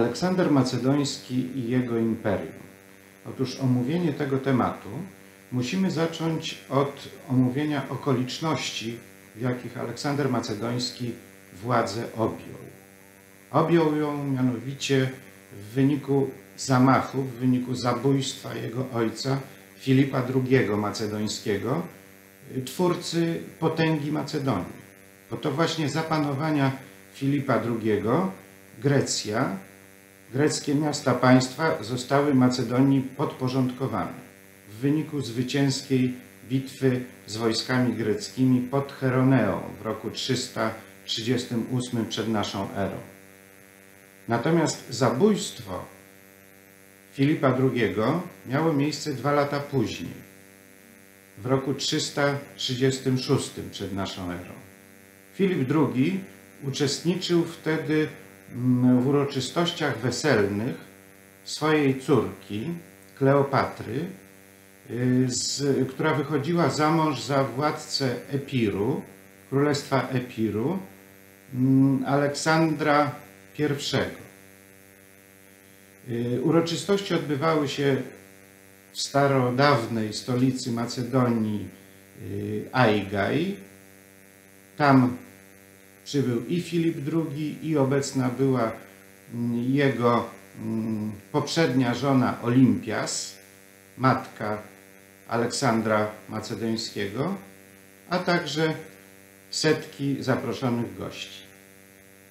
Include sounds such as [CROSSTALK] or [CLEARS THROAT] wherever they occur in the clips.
Aleksander Macedoński i jego imperium. Otóż omówienie tego tematu musimy zacząć od omówienia okoliczności, w jakich Aleksander Macedoński władzę objął. Objął ją mianowicie w wyniku zamachu, w wyniku zabójstwa jego ojca Filipa II Macedońskiego, twórcy potęgi Macedonii. Oto właśnie za panowania Filipa II Grecja greckie miasta państwa zostały Macedonii podporządkowane. W wyniku zwycięskiej bitwy z wojskami greckimi pod Cheroneą w roku 338 przed naszą erą. Natomiast zabójstwo Filipa II miało miejsce dwa lata później, w roku 336 przed naszą erą. Filip II uczestniczył wtedy w uroczystościach weselnych swojej córki, Kleopatry, z, która wychodziła za mąż za władcę Epiru, królestwa Epiru, Aleksandra I. Uroczystości odbywały się w starodawnej stolicy Macedonii Aigaj. Tam przybył i Filip II, i obecna była jego poprzednia żona Olimpias, matka Aleksandra Macedońskiego, a także setki zaproszonych gości.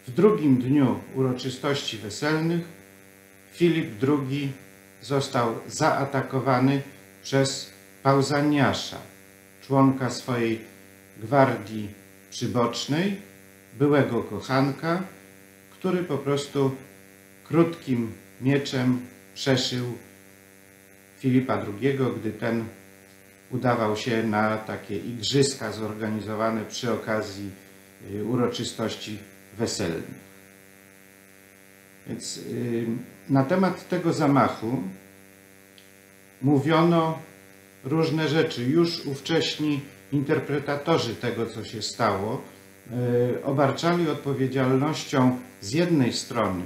W drugim dniu uroczystości weselnych Filip II został zaatakowany przez Pauzaniasza, członka swojej gwardii przybocznej, byłego kochanka, który po prostu krótkim mieczem przeszył Filipa II, gdy ten udawał się na takie igrzyska zorganizowane przy okazji uroczystości weselnych. Więc na temat tego zamachu mówiono różne rzeczy. Już ówcześni interpretatorzy tego, co się stało, obarczali odpowiedzialnością z jednej strony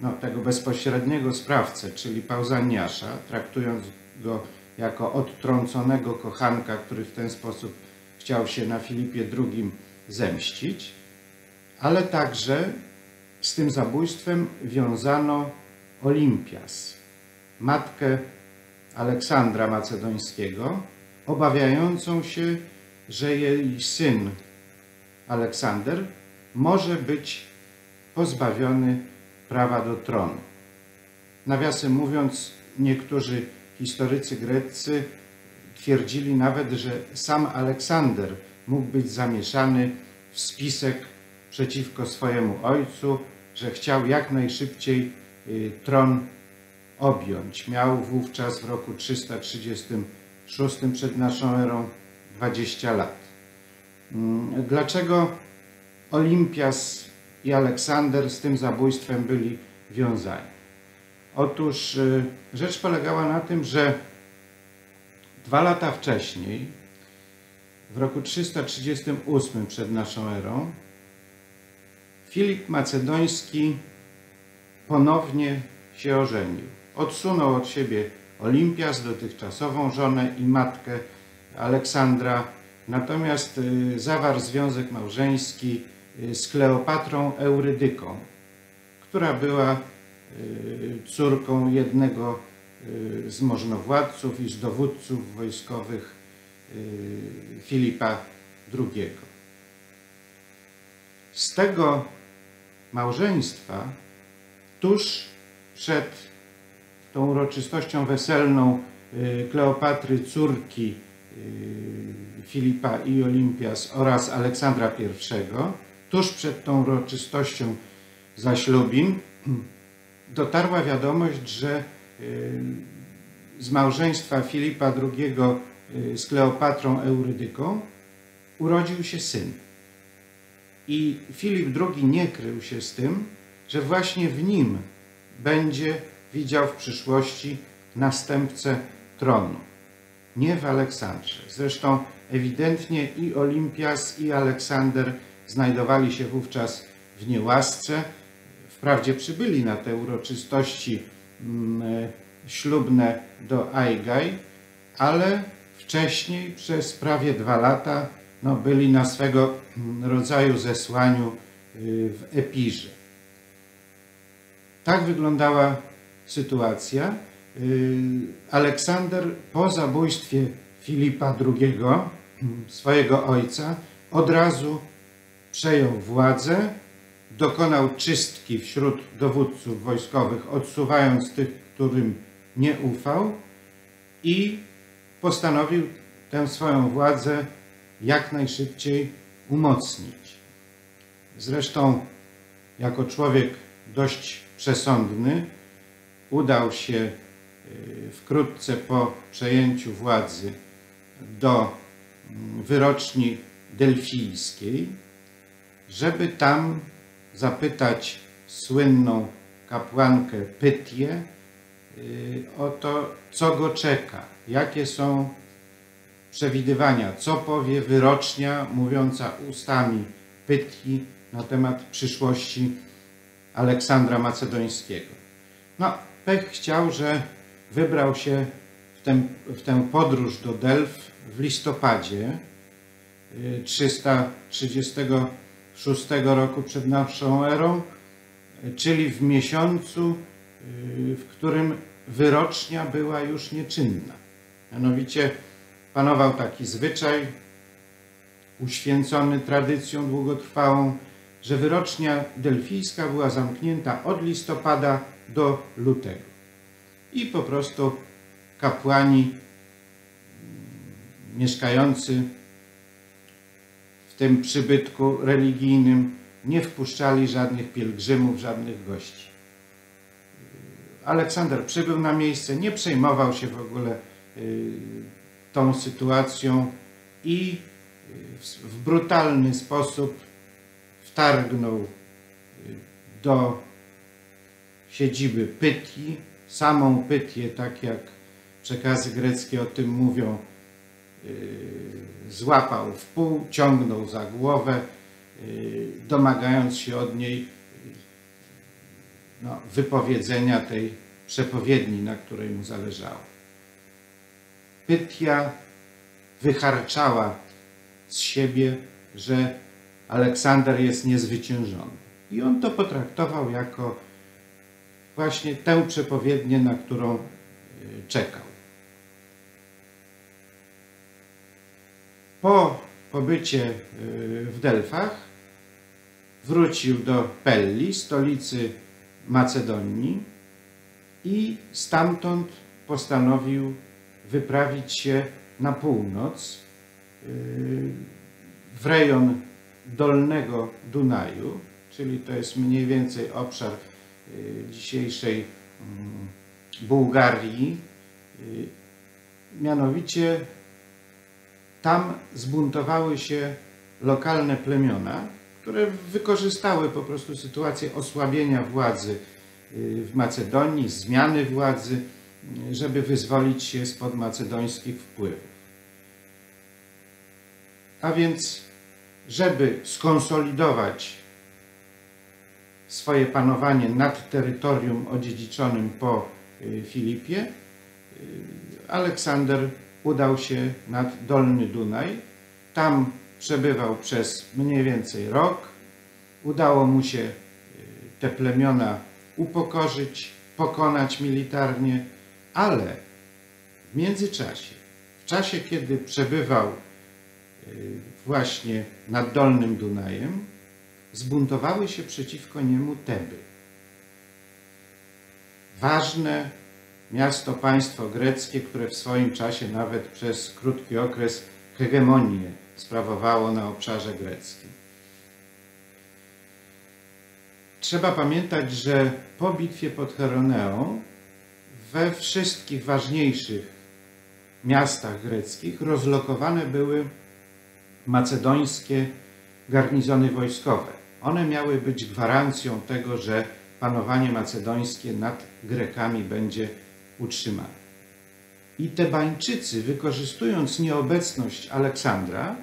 no, tego bezpośredniego sprawcę, czyli Pauzaniasza, traktując go jako odtrąconego kochanka, który w ten sposób chciał się na Filipie II zemścić, ale także z tym zabójstwem wiązano Olimpias, matkę Aleksandra Macedońskiego, obawiającą się, że jej syn Aleksander może być pozbawiony prawa do tronu. Nawiasem mówiąc, niektórzy historycy greccy twierdzili nawet, że sam Aleksander mógł być zamieszany w spisek przeciwko swojemu ojcu, że chciał jak najszybciej tron objąć. Miał wówczas w roku 336 przed naszą erą 20 lat. Dlaczego Olimpias i Aleksander z tym zabójstwem byli wiązani? Otóż rzecz polegała na tym, że dwa lata wcześniej w roku 338 przed naszą erą Filip Macedoński ponownie się ożenił. Odsunął od siebie Olimpias, dotychczasową żonę i matkę Aleksandra, natomiast y, zawarł związek małżeński y, z Kleopatrą Eurydyką, która była y, córką jednego z możnowładców i z dowódców wojskowych Filipa II. Z tego małżeństwa tuż przed tą uroczystością weselną Kleopatry, córki Filipa i Olimpias oraz Aleksandra I, tuż przed tą uroczystością zaślubin [CLEARS THROAT] dotarła wiadomość, że y, z małżeństwa Filipa II z Kleopatrą Eurydyką urodził się syn. I Filip II nie krył się z tym, że właśnie w nim będzie widział w przyszłości następcę tronu. Nie w Aleksandrze. Zresztą ewidentnie i Olimpias, i Aleksander znajdowali się wówczas w niełasce. Wprawdzie przybyli na te uroczystości mm, ślubne do Aigaj, ale wcześniej przez prawie dwa lata no, byli na swego rodzaju zesłaniu y, w Epirze. Tak wyglądała sytuacja. Y, Aleksander po zabójstwie Filipa II, swojego ojca, od razu przejął władzę, dokonał czystki wśród dowódców wojskowych, odsuwając tych, którym nie ufał i postanowił tę swoją władzę jak najszybciej umocnić. Zresztą, jako człowiek dość przesądny, udał się wkrótce po przejęciu władzy do mm, wyroczni delfijskiej, żeby tam zapytać słynną kapłankę Pytię y, o to, co go czeka, jakie są przewidywania, co powie wyrocznia mówiąca ustami Pytki na temat przyszłości Aleksandra Macedońskiego. No, Pech chciał, że wybrał się w tę, w tę podróż do Delf w listopadzie 336 y, roku przed naszą erą, czyli w miesiącu, y, w którym wyrocznia była już nieczynna. Mianowicie panował taki zwyczaj, uświęcony tradycją długotrwałą, że wyrocznia delfijska była zamknięta od listopada do lutego. I po prostu kapłani mieszkający w tym przybytku religijnym nie wpuszczali żadnych pielgrzymów, żadnych gości. Aleksander przybył na miejsce, nie przejmował się w ogóle y, tą sytuacją i y, w brutalny sposób wtargnął y, do siedziby Pytki, samą Pytię, tak jak przekazy greckie o tym mówią, yy, złapał w pół, ciągnął za głowę, yy, domagając się od niej no, wypowiedzenia tej przepowiedni, na której mu zależało. Pytia wycharczała z siebie, że Aleksander jest niezwyciężony. I on to potraktował jako właśnie tę przepowiednię, na którą e, czekał. Po pobycie e, w Delfach wrócił do Pelli, stolicy Macedonii i stamtąd postanowił wyprawić się na północ e, w rejon Dolnego Dunaju, czyli to jest mniej więcej obszar dzisiejszej mm, Bułgarii. Y, mianowicie tam zbuntowały się lokalne plemiona, które wykorzystały po prostu sytuację osłabienia władzy y, w Macedonii, zmiany władzy, żeby wyzwolić się spod macedońskich wpływów. A więc, żeby skonsolidować swoje panowanie nad terytorium odziedziczonym po y, Filipie, y, Aleksander udał się nad Dolny Dunaj. Tam przebywał przez mniej więcej rok. Udało mu się y, te plemiona upokorzyć, pokonać militarnie, ale w międzyczasie, w czasie kiedy przebywał właśnie nad Dolnym Dunajem, zbuntowały się przeciwko niemu Teby. Ważne miasto, państwo greckie, które w swoim czasie nawet przez krótki okres hegemonię sprawowało na obszarze greckim. Trzeba pamiętać, że po bitwie pod Heroneą we wszystkich ważniejszych miastach greckich rozlokowane były macedońskie garnizony wojskowe. One miały być gwarancją tego, że panowanie macedońskie nad Grekami będzie utrzymane. I Tebańczycy, wykorzystując nieobecność Aleksandra,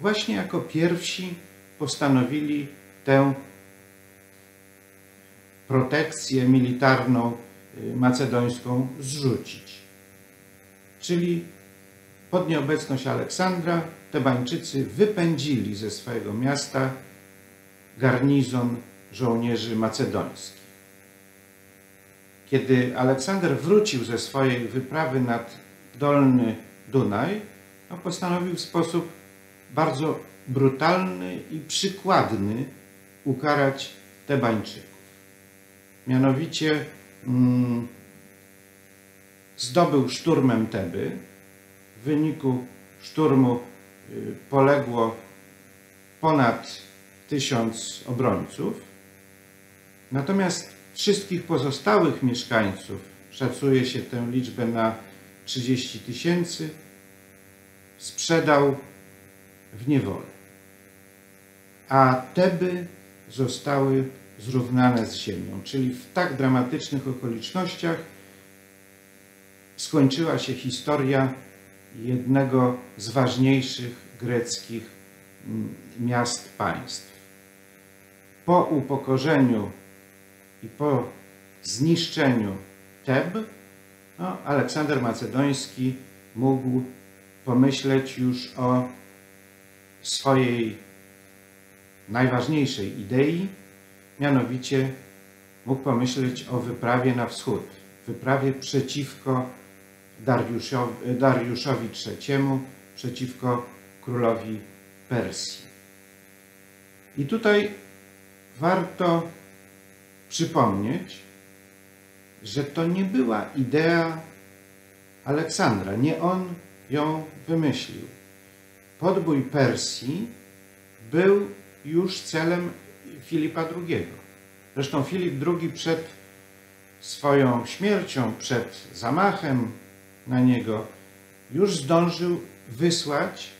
właśnie jako pierwsi postanowili tę protekcję militarną y, macedońską zrzucić. Czyli pod nieobecność Aleksandra Tebańczycy wypędzili ze swojego miasta garnizon żołnierzy macedońskich. Kiedy Aleksander wrócił ze swojej wyprawy nad Dolny Dunaj, no postanowił w sposób bardzo brutalny i przykładny ukarać Tebańczyków. Mianowicie mm, zdobył szturmem Teby. W wyniku szturmu y, poległo ponad tysiąc obrońców. Natomiast wszystkich pozostałych mieszkańców, szacuje się tę liczbę na 30 tysięcy, sprzedał w niewolę. A Teby zostały zrównane z ziemią, czyli w tak dramatycznych okolicznościach skończyła się historia jednego z ważniejszych greckich mm, miast państw. Po upokorzeniu i po zniszczeniu Teb, no, Aleksander Macedoński mógł pomyśleć już o swojej najważniejszej idei, mianowicie mógł pomyśleć o wyprawie na wschód, wyprawie przeciwko Dariuszowi, Dariuszowi III, przeciwko królowi Persji. I tutaj warto przypomnieć, że to nie była idea Aleksandra, nie on ją wymyślił. Podbój Persji był już celem Filipa II. Zresztą Filip II przed swoją śmiercią, przed zamachem na niego, już zdążył wysłać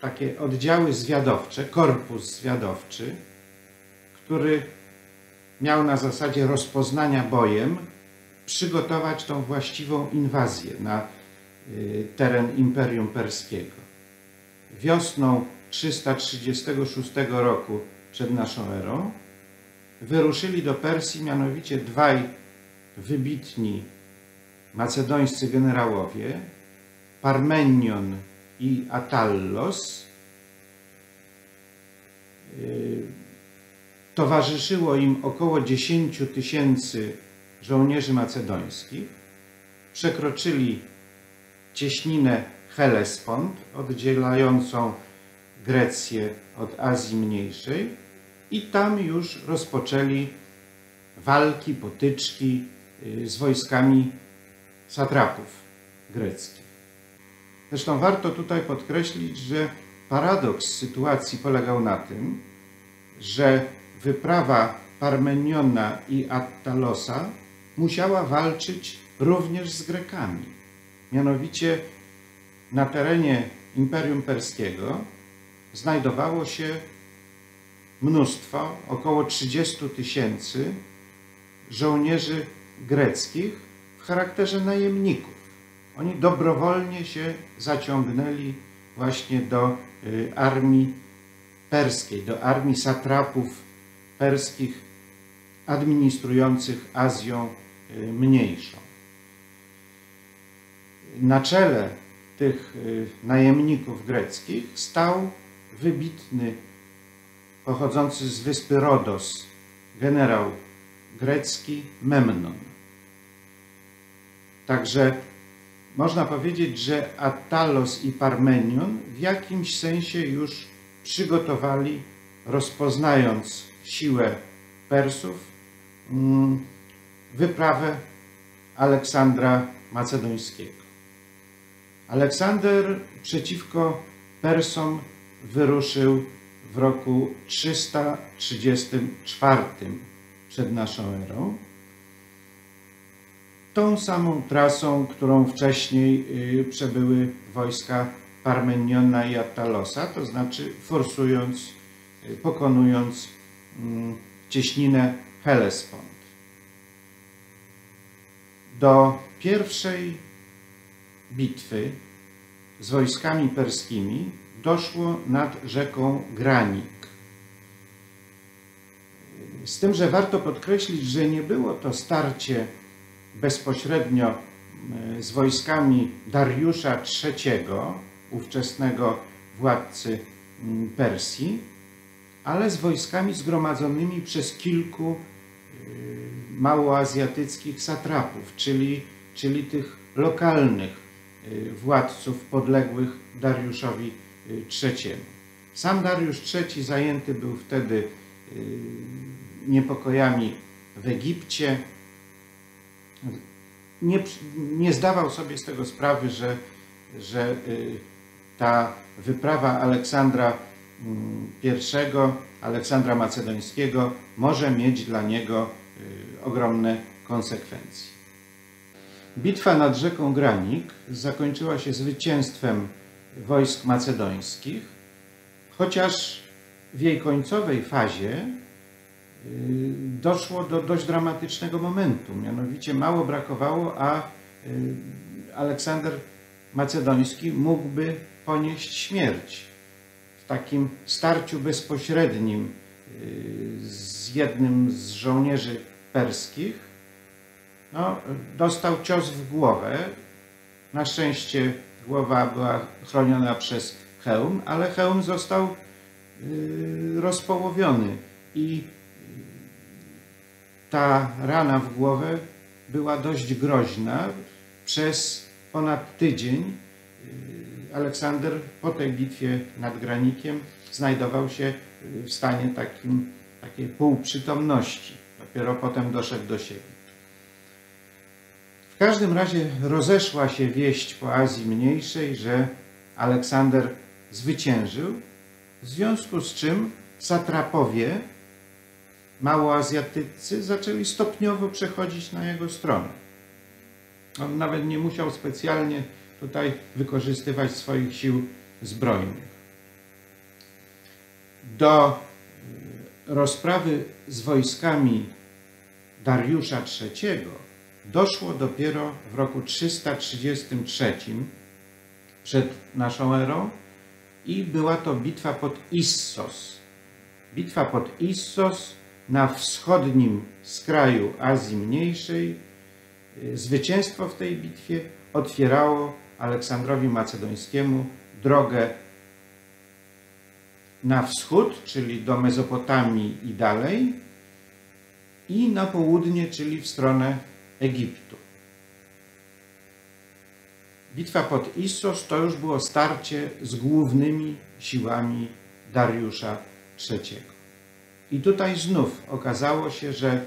takie oddziały zwiadowcze, korpus zwiadowczy, który miał na zasadzie rozpoznania bojem przygotować tą właściwą inwazję na y, teren Imperium Perskiego. Wiosną 336 roku przed naszą erą wyruszyli do Persji mianowicie dwaj wybitni macedońscy generałowie, Parmenion i Atallos. Towarzyszyło im około 10 tysięcy żołnierzy macedońskich. Przekroczyli cieśninę Hellespont, oddzielającą Grecję od Azji Mniejszej i tam już rozpoczęli walki, potyczki y, z wojskami satrapów greckich. Zresztą warto tutaj podkreślić, że paradoks sytuacji polegał na tym, że wyprawa Parmeniona i Attalosa musiała walczyć również z Grekami. Mianowicie na terenie Imperium Perskiego znajdowało się mnóstwo, około 30 tysięcy żołnierzy greckich w charakterze najemników. Oni dobrowolnie się zaciągnęli właśnie do y, armii perskiej, do armii satrapów perskich administrujących Azją y, Mniejszą. Na czele tych y, najemników greckich stał wybitny, pochodzący z wyspy Rodos, generał grecki Memnon. Także można powiedzieć, że Attalos i Parmenion w jakimś sensie już przygotowali, rozpoznając siłę Persów, mm, wyprawę Aleksandra Macedońskiego. Aleksander przeciwko Persom wyruszył w roku 334 przed naszą erą. Tą samą trasą, którą wcześniej y, przebyły wojska Parmeniona i Attalosa, to znaczy forsując, y, pokonując cieśninę Hellespont. Do pierwszej bitwy z wojskami perskimi doszło nad rzeką Granik. Z tym, że warto podkreślić, że nie było to starcie bezpośrednio e, z wojskami Dariusza III, ówczesnego władcy mm, Persji, ale z wojskami zgromadzonymi przez kilku e, małoazjatyckich satrapów, czyli, czyli tych lokalnych e, władców podległych Dariuszowi III. Sam Dariusz III zajęty był wtedy niepokojami w Egipcie. Nie, nie zdawał sobie z tego sprawy, że, że ta wyprawa Aleksandra I, Aleksandra Macedońskiego, może mieć dla niego ogromne konsekwencje. Bitwa nad rzeką Granik zakończyła się zwycięstwem wojsk macedońskich, chociaż w jej końcowej fazie doszło do dość dramatycznego momentu. Mianowicie mało brakowało, a Aleksander Macedoński mógłby ponieść śmierć takim starciu bezpośrednim z jednym z żołnierzy perskich. No, dostał cios w głowę. Na szczęście głowa była chroniona przez hełm, ale hełm został rozpołowiony i ta rana w głowę była dość groźna. Przez ponad tydzień y, Aleksander po tej bitwie nad Granikiem znajdował się w stanie takim, takiej półprzytomności. Dopiero potem doszedł do siebie. W każdym razie rozeszła się wieść po Azji Mniejszej, że Aleksander zwyciężył, w związku z czym satrapowie małoazjatycy zaczęli stopniowo przechodzić na jego stronę. On nawet nie musiał specjalnie tutaj wykorzystywać swoich sił zbrojnych. Do e, rozprawy z wojskami Dariusza III doszło dopiero w roku 333 przed naszą erą i była to bitwa pod Issos. Bitwa pod Issos na wschodnim skraju Azji Mniejszej. Zwycięstwo w tej bitwie otwierało Aleksandrowi Macedońskiemu drogę na wschód, czyli do Mezopotamii i dalej, i na południe, czyli w stronę Egiptu. Bitwa pod Issos to już było starcie z głównymi siłami Dariusza III. I tutaj znów okazało się, że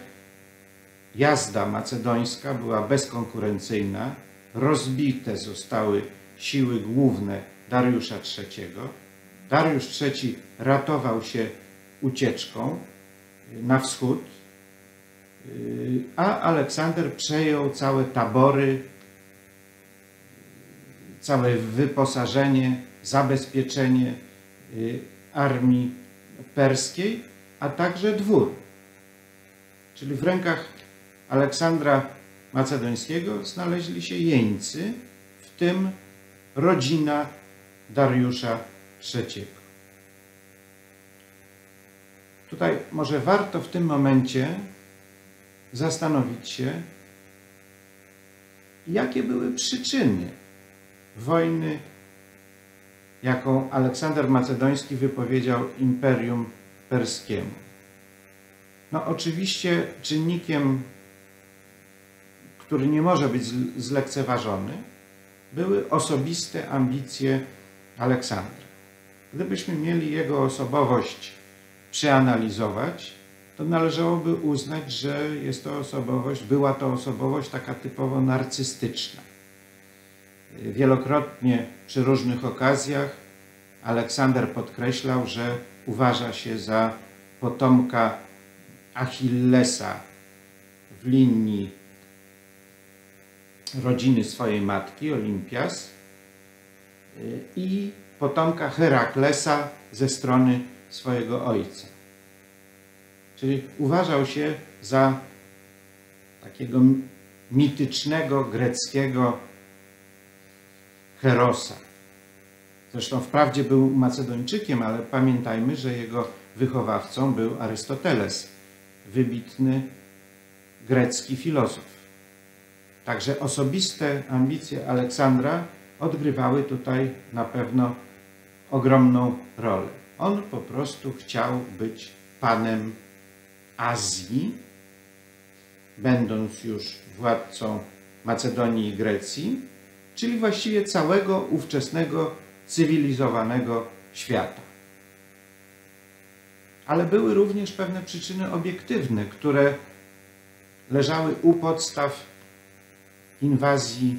jazda macedońska była bezkonkurencyjna, rozbite zostały siły główne Dariusza III. Dariusz III ratował się ucieczką na wschód, a Aleksander przejął całe tabory, całe wyposażenie, zabezpieczenie armii perskiej a także dwór. Czyli w rękach Aleksandra Macedońskiego znaleźli się jeńcy, w tym rodzina Dariusza III. Tutaj może warto w tym momencie zastanowić się, jakie były przyczyny wojny, jaką Aleksander Macedoński wypowiedział Imperium Perskiemu. No oczywiście czynnikiem, który nie może być zlekceważony, były osobiste ambicje Aleksandra. Gdybyśmy mieli jego osobowość przeanalizować, to należałoby uznać, że jest to osobowość, była to osobowość taka typowo narcystyczna. Wielokrotnie przy różnych okazjach Aleksander podkreślał, że uważa się za potomka Achillesa w linii rodziny swojej matki, Olimpias, i potomka Heraklesa ze strony swojego ojca. Czyli uważał się za takiego mitycznego greckiego Herosa. Zresztą wprawdzie był Macedończykiem, ale pamiętajmy, że jego wychowawcą był Arystoteles, wybitny grecki filozof. Także osobiste ambicje Aleksandra odgrywały tutaj na pewno ogromną rolę. On po prostu chciał być panem Azji, będąc już władcą Macedonii i Grecji, czyli właściwie całego ówczesnego cywilizowanego świata. Ale były również pewne przyczyny obiektywne, które leżały u podstaw inwazji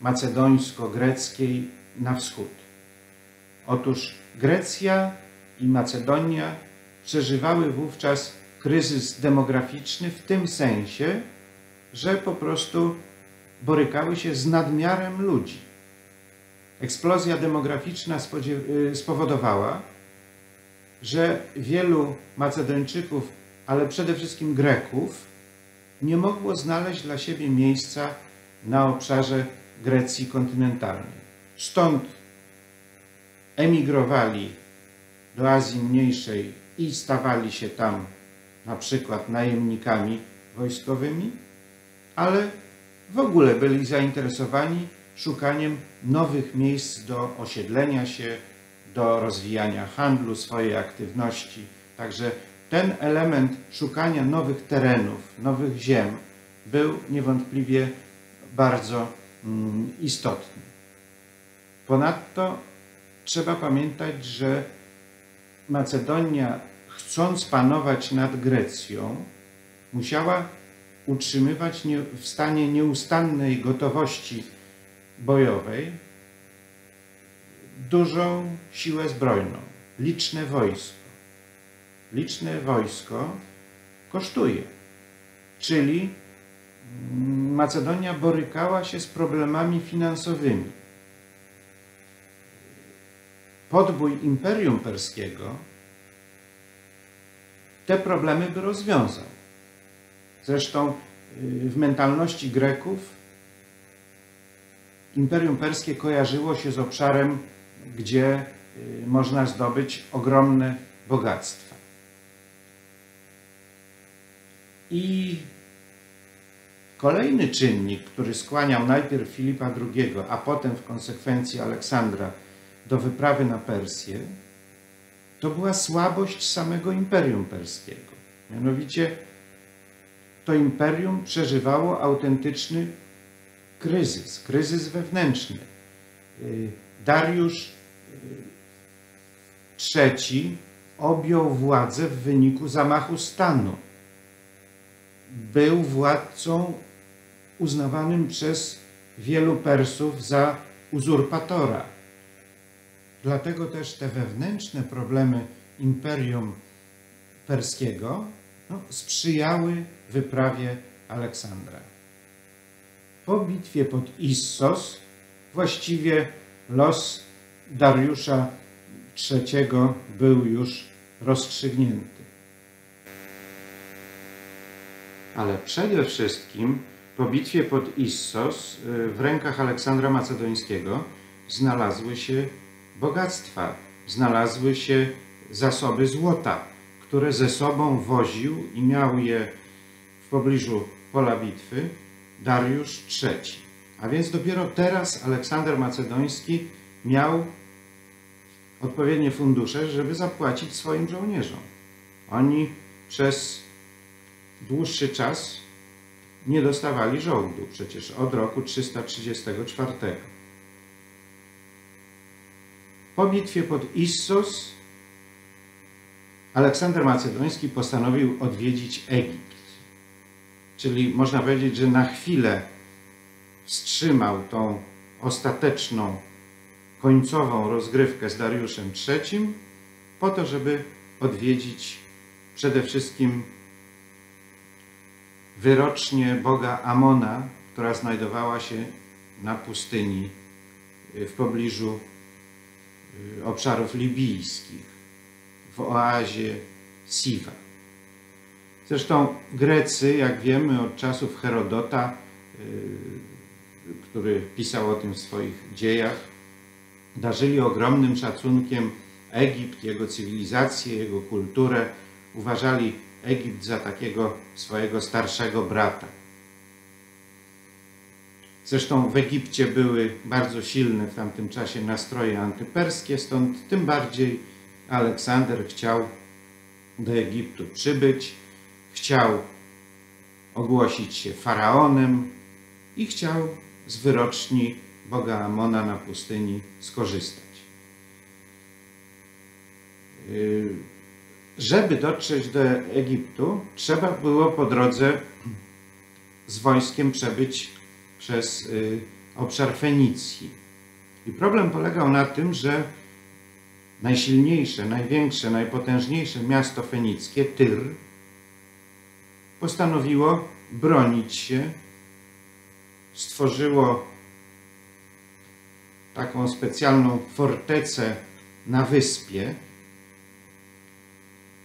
macedońsko-greckiej na wschód. Otóż Grecja i Macedonia przeżywały wówczas kryzys demograficzny w tym sensie, że po prostu borykały się z nadmiarem ludzi. Eksplozja demograficzna y, spowodowała, że wielu Macedończyków, ale przede wszystkim Greków, nie mogło znaleźć dla siebie miejsca na obszarze Grecji kontynentalnej. Stąd emigrowali do Azji Mniejszej i stawali się tam na przykład najemnikami wojskowymi, ale w ogóle byli zainteresowani szukaniem nowych miejsc do osiedlenia się, do rozwijania handlu, swojej aktywności. Także ten element szukania nowych terenów, nowych ziem był niewątpliwie bardzo mm, istotny. Ponadto trzeba pamiętać, że Macedonia, chcąc panować nad Grecją, musiała utrzymywać w stanie nieustannej gotowości bojowej dużą siłę zbrojną, liczne wojsko. Liczne wojsko kosztuje, czyli Macedonia borykała się z problemami finansowymi. Podbój Imperium Perskiego te problemy by rozwiązał. Zresztą y, w mentalności Greków Imperium Perskie kojarzyło się z obszarem, gdzie y, można zdobyć ogromne bogactwa. I kolejny czynnik, który skłaniał najpierw Filipa II, a potem w konsekwencji Aleksandra do wyprawy na Persję, to była słabość samego Imperium Perskiego. Mianowicie to imperium przeżywało autentyczny kryzys, kryzys wewnętrzny. Y, Dariusz III y, objął władzę w wyniku zamachu stanu. Był władcą uznawanym przez wielu Persów za uzurpatora. Dlatego też te wewnętrzne problemy imperium perskiego no, sprzyjały wyprawie Aleksandra. Po bitwie pod Issos właściwie los Dariusza III był już rozstrzygnięty. Ale przede wszystkim po bitwie pod Issos y, w rękach Aleksandra Macedońskiego znalazły się bogactwa. Znalazły się zasoby złota, które ze sobą woził i miał je w pobliżu pola bitwy Dariusz III. A więc dopiero teraz Aleksander Macedoński miał odpowiednie fundusze, żeby zapłacić swoim żołnierzom. Oni przez dłuższy czas nie dostawali żołdu, przecież od roku 334. Po bitwie pod Issos Aleksander Macedoński postanowił odwiedzić Egipt. Czyli można powiedzieć, że na chwilę wstrzymał tą ostateczną, końcową rozgrywkę z Dariuszem III po to, żeby odwiedzić przede wszystkim wyrocznie boga Amona, która znajdowała się na pustyni w pobliżu y, obszarów libijskich, w oazie Siwa. Zresztą Grecy, jak wiemy od czasów Herodota, y, który pisał o tym w swoich dziejach, darzyli ogromnym szacunkiem Egipt, jego cywilizację, jego kulturę. Uważali Egipt za takiego swojego starszego brata. Zresztą w Egipcie były bardzo silne w tamtym czasie nastroje antyperskie, stąd tym bardziej Aleksander chciał do Egiptu przybyć, chciał ogłosić się faraonem i chciał z wyroczni Boga Amona na pustyni skorzystać. Żeby dotrzeć do Egiptu, trzeba było po drodze z wojskiem przebyć przez yy, obszar Fenicji. I problem polegał na tym, że najsilniejsze, największe, najpotężniejsze miasto fenickie, Tyr, postanowiło bronić się, stworzyło taką specjalną fortecę na wyspie,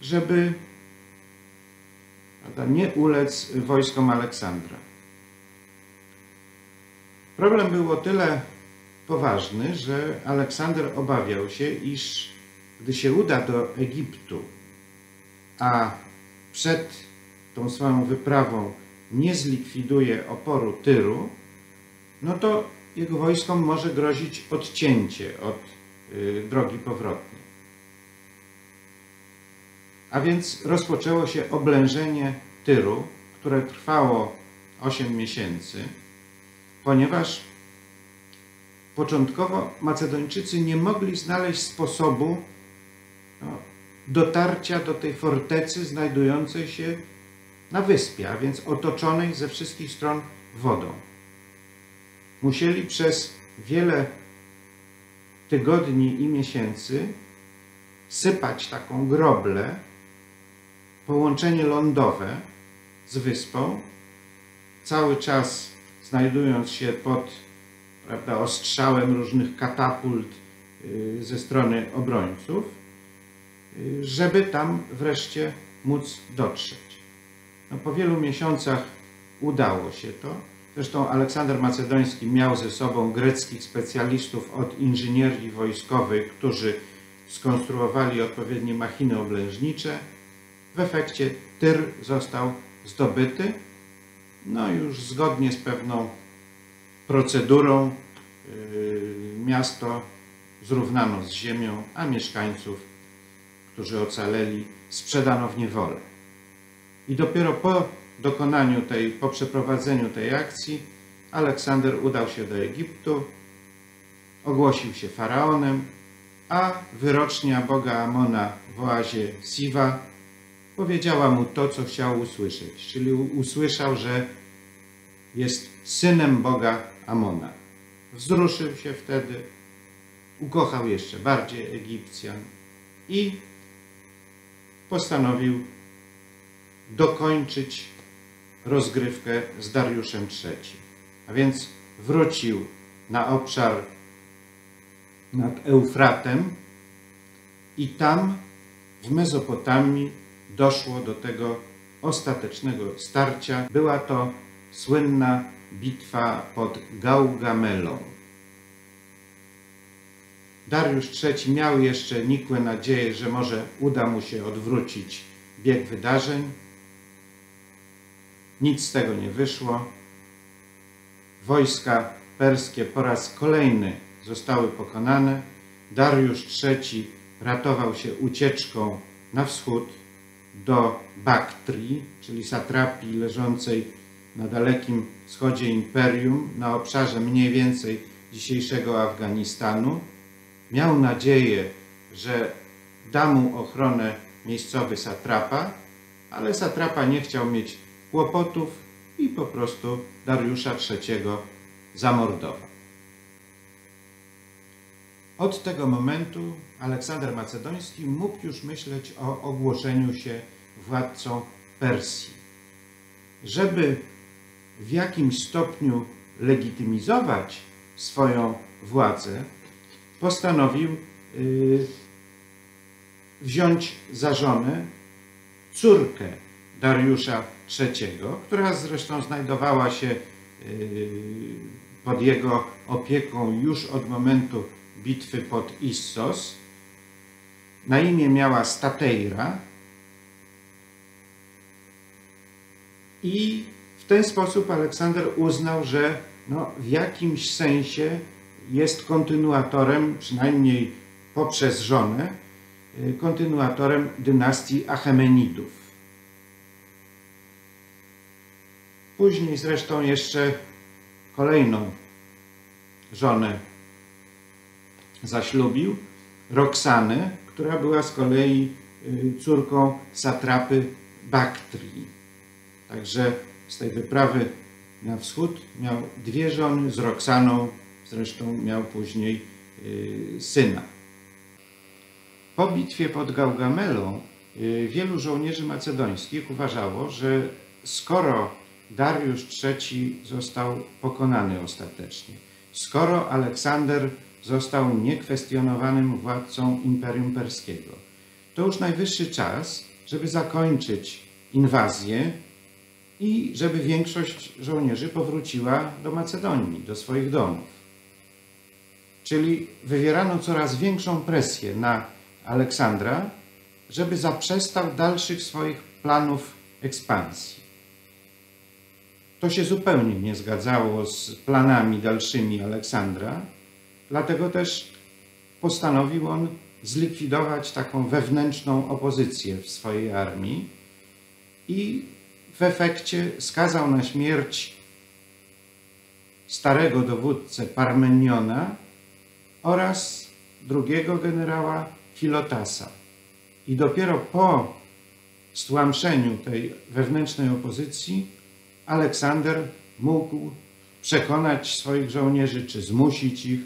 żeby prawda, nie ulec wojskom Aleksandra. Problem był o tyle poważny, że Aleksander obawiał się, iż gdy się uda do Egiptu, a przed tą swoją wyprawą nie zlikwiduje oporu Tyru, no to jego wojskom może grozić odcięcie od y, drogi powrotnej. A więc rozpoczęło się oblężenie Tyru, które trwało 8 miesięcy, ponieważ początkowo Macedończycy nie mogli znaleźć sposobu no, dotarcia do tej fortecy znajdującej się na wyspie, a więc otoczonej ze wszystkich stron wodą. Musieli przez wiele tygodni i miesięcy sypać taką groblę, połączenie lądowe z wyspą, cały czas znajdując się pod prawda, ostrzałem różnych katapult y, ze strony obrońców, y, żeby tam wreszcie móc dotrzeć. No, po wielu miesiącach udało się to. Zresztą Aleksander Macedoński miał ze sobą greckich specjalistów od inżynierii wojskowej, którzy skonstruowali odpowiednie machiny oblężnicze. W efekcie Tyr został zdobyty. No już zgodnie z pewną procedurą yy, miasto zrównano z ziemią, a mieszkańców, którzy ocaleli, sprzedano w niewolę. I dopiero po dokonaniu tej, po przeprowadzeniu tej akcji, Aleksander udał się do Egiptu, ogłosił się faraonem, a wyrocznia Boga Amona w oazie Siwa powiedziała mu to, co chciał usłyszeć, czyli usłyszał, że jest synem Boga Amona. Wzruszył się wtedy, ukochał jeszcze bardziej Egipcjan i postanowił dokończyć rozgrywkę z Dariuszem III. A więc wrócił na obszar nad Eufratem i tam w Mezopotamii doszło do tego ostatecznego starcia. Była to słynna bitwa pod Gaugamelą. Dariusz III miał jeszcze nikłe nadzieje, że może uda mu się odwrócić bieg wydarzeń. Nic z tego nie wyszło. Wojska perskie po raz kolejny zostały pokonane. Dariusz III ratował się ucieczką na wschód do Baktrii, czyli satrapii leżącej na dalekim wschodzie imperium, na obszarze mniej więcej dzisiejszego Afganistanu. Miał nadzieję, że da mu ochronę miejscowy satrapa, ale satrapa nie chciał mieć kłopotów i po prostu Dariusza III zamordował. Od tego momentu Aleksander Macedoński mógł już myśleć o ogłoszeniu się władcą Persji. Żeby w jakimś stopniu legitymizować swoją władzę, postanowił yy, wziąć za żonę córkę Dariusza III, która zresztą znajdowała się yy, pod jego opieką już od momentu bitwy pod Issos. Na imię miała Stateira i w ten sposób Aleksander uznał, że no, w jakimś sensie jest kontynuatorem, przynajmniej poprzez żonę, y, kontynuatorem dynastii Achemenidów. Później zresztą jeszcze kolejną żonę zaślubił, Roxanę, która była z kolei y, córką satrapy Baktrii. Także z tej wyprawy na wschód miał dwie żony, z Roxaną zresztą miał później y, syna. Po bitwie pod Gaugamelą y, wielu żołnierzy macedońskich uważało, że skoro Dariusz III został pokonany ostatecznie, skoro Aleksander został niekwestionowanym władcą Imperium Perskiego, to już najwyższy czas, żeby zakończyć inwazję i żeby większość żołnierzy powróciła do Macedonii, do swoich domów. Czyli wywierano coraz większą presję na Aleksandra, żeby zaprzestał dalszych swoich planów ekspansji. To się zupełnie nie zgadzało z planami dalszymi Aleksandra, dlatego też postanowił on zlikwidować taką wewnętrzną opozycję w swojej armii i w efekcie skazał na śmierć starego dowódcę Parmeniona oraz drugiego generała Filotasa. I dopiero po stłamszeniu tej wewnętrznej opozycji Aleksander mógł przekonać swoich żołnierzy, czy zmusić ich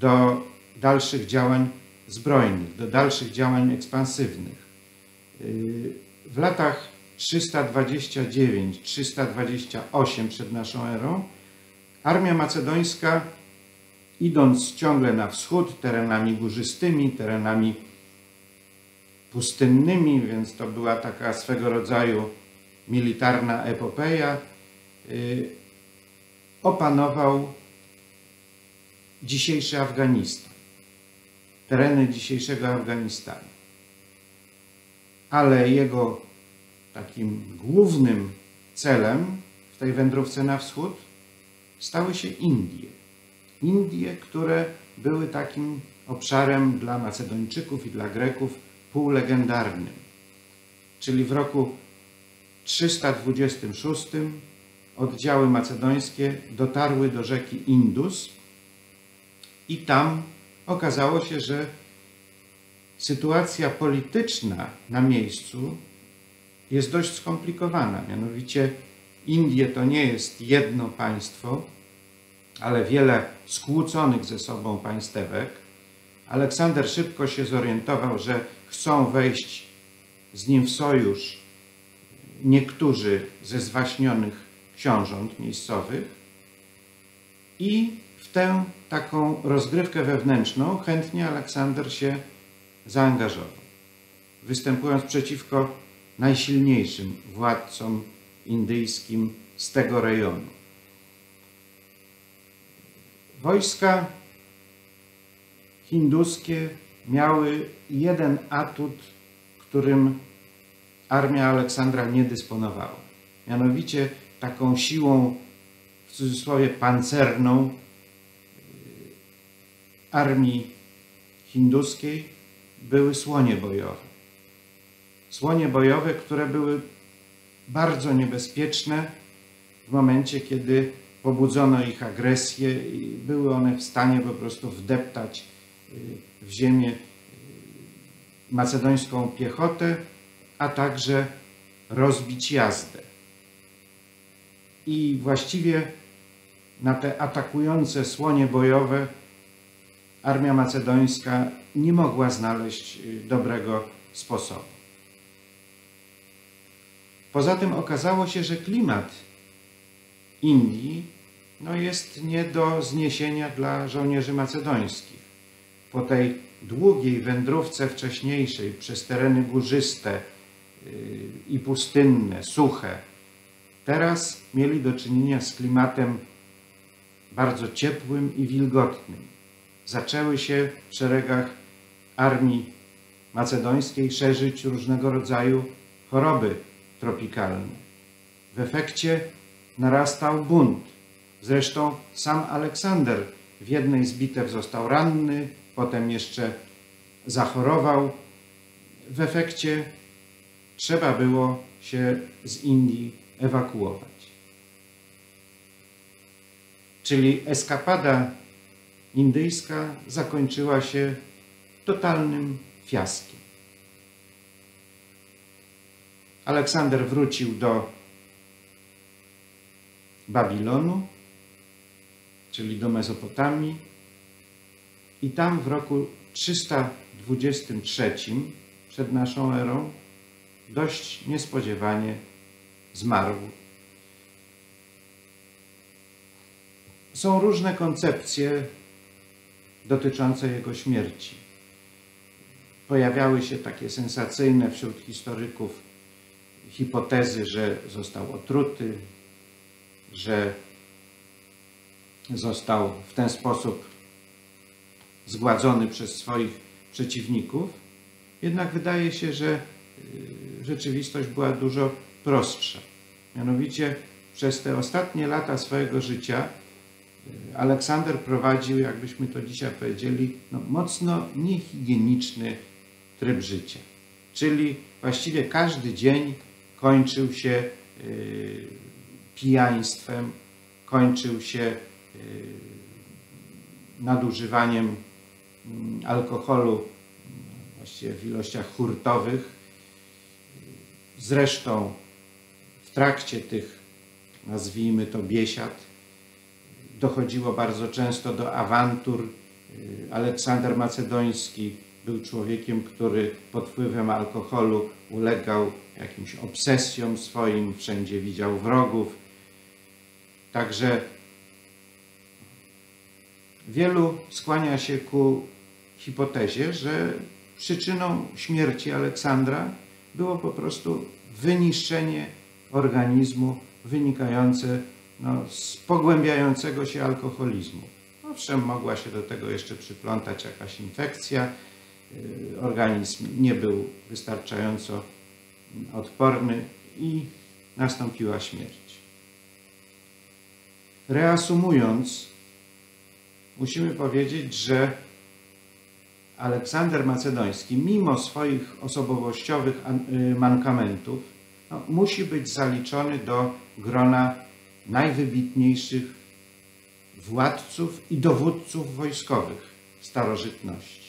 do dalszych działań zbrojnych, do dalszych działań ekspansywnych. W latach 329-328 przed naszą erą armia macedońska, idąc ciągle na wschód, terenami górzystymi, terenami pustynnymi, więc to była taka swego rodzaju militarna epopeja, y, opanował dzisiejszy Afganistan, tereny dzisiejszego Afganistanu. Ale jego takim głównym celem w tej wędrówce na wschód stały się Indie. Indie, które były takim obszarem dla Macedończyków i dla Greków półlegendarnym. Czyli w roku 326 oddziały macedońskie dotarły do rzeki Indus i tam okazało się, że sytuacja polityczna na miejscu jest dość skomplikowana. Mianowicie Indie to nie jest jedno państwo, ale wiele skłóconych ze sobą państewek. Aleksander szybko się zorientował, że chcą wejść z nim w sojusz niektórzy ze zwaśnionych książąt miejscowych i w tę taką rozgrywkę wewnętrzną chętnie Aleksander się zaangażował, występując przeciwko najsilniejszym władcom indyjskim z tego rejonu. Wojska hinduskie miały jeden atut, którym armia Aleksandra nie dysponowała. Mianowicie taką siłą, w cudzysłowie, pancerną armii hinduskiej były słonie bojowe. Słonie bojowe, które były bardzo niebezpieczne w momencie, kiedy pobudzono ich agresję i były one w stanie po prostu wdeptać y, w ziemię y, macedońską piechotę, a także rozbić jazdę. I właściwie na te atakujące słonie bojowe armia macedońska nie mogła znaleźć y, dobrego sposobu. Poza tym okazało się, że klimat Indii no jest nie do zniesienia dla żołnierzy macedońskich. Po tej długiej wędrówce wcześniejszej przez tereny górzyste yy, i pustynne, suche, teraz mieli do czynienia z klimatem bardzo ciepłym i wilgotnym. Zaczęły się w szeregach armii macedońskiej szerzyć różnego rodzaju choroby tropikalne. W efekcie narastał bunt. Zresztą sam Aleksander w jednej z bitew został ranny, potem jeszcze zachorował. W efekcie trzeba było się z Indii ewakuować. Czyli eskapada indyjska zakończyła się totalnym fiaskiem. Aleksander wrócił do Babilonu, czyli do Mezopotamii, i tam w roku 323 przed naszą erą dość niespodziewanie zmarł. Są różne koncepcje dotyczące jego śmierci. Pojawiały się takie sensacyjne wśród historyków hipotezy, że został otruty, że został w ten sposób zgładzony przez swoich przeciwników. Jednak wydaje się, że y, rzeczywistość była dużo prostsza. Mianowicie przez te ostatnie lata swojego życia y, Aleksander prowadził, jakbyśmy to dzisiaj powiedzieli, no, mocno niehigieniczny tryb życia. Czyli właściwie każdy dzień kończył się y, pijaństwem, kończył się y, nadużywaniem mm, alkoholu właściwie w ilościach hurtowych. Zresztą w trakcie tych, nazwijmy to biesiad, dochodziło bardzo często do awantur. Y, Aleksander Macedoński był człowiekiem, który pod wpływem alkoholu ulegał jakimś obsesjom swoim, wszędzie widział wrogów. Także wielu skłania się ku hipotezie, że przyczyną śmierci Aleksandra było po prostu wyniszczenie organizmu wynikające no, z pogłębiającego się alkoholizmu. Owszem, mogła się do tego jeszcze przyplątać jakaś infekcja, organizm nie był wystarczająco odporny i nastąpiła śmierć. Reasumując, musimy powiedzieć, że Aleksander Macedoński, mimo swoich osobowościowych y, mankamentów, no, musi być zaliczony do grona najwybitniejszych władców i dowódców wojskowych starożytności.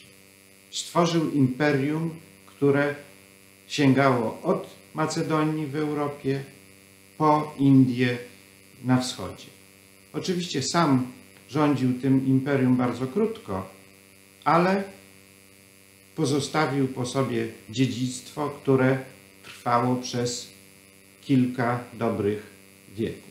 Stworzył imperium, które sięgało od Macedonii w Europie po Indię na wschodzie. Oczywiście sam rządził tym imperium bardzo krótko, ale pozostawił po sobie dziedzictwo, które trwało przez kilka dobrych wieków.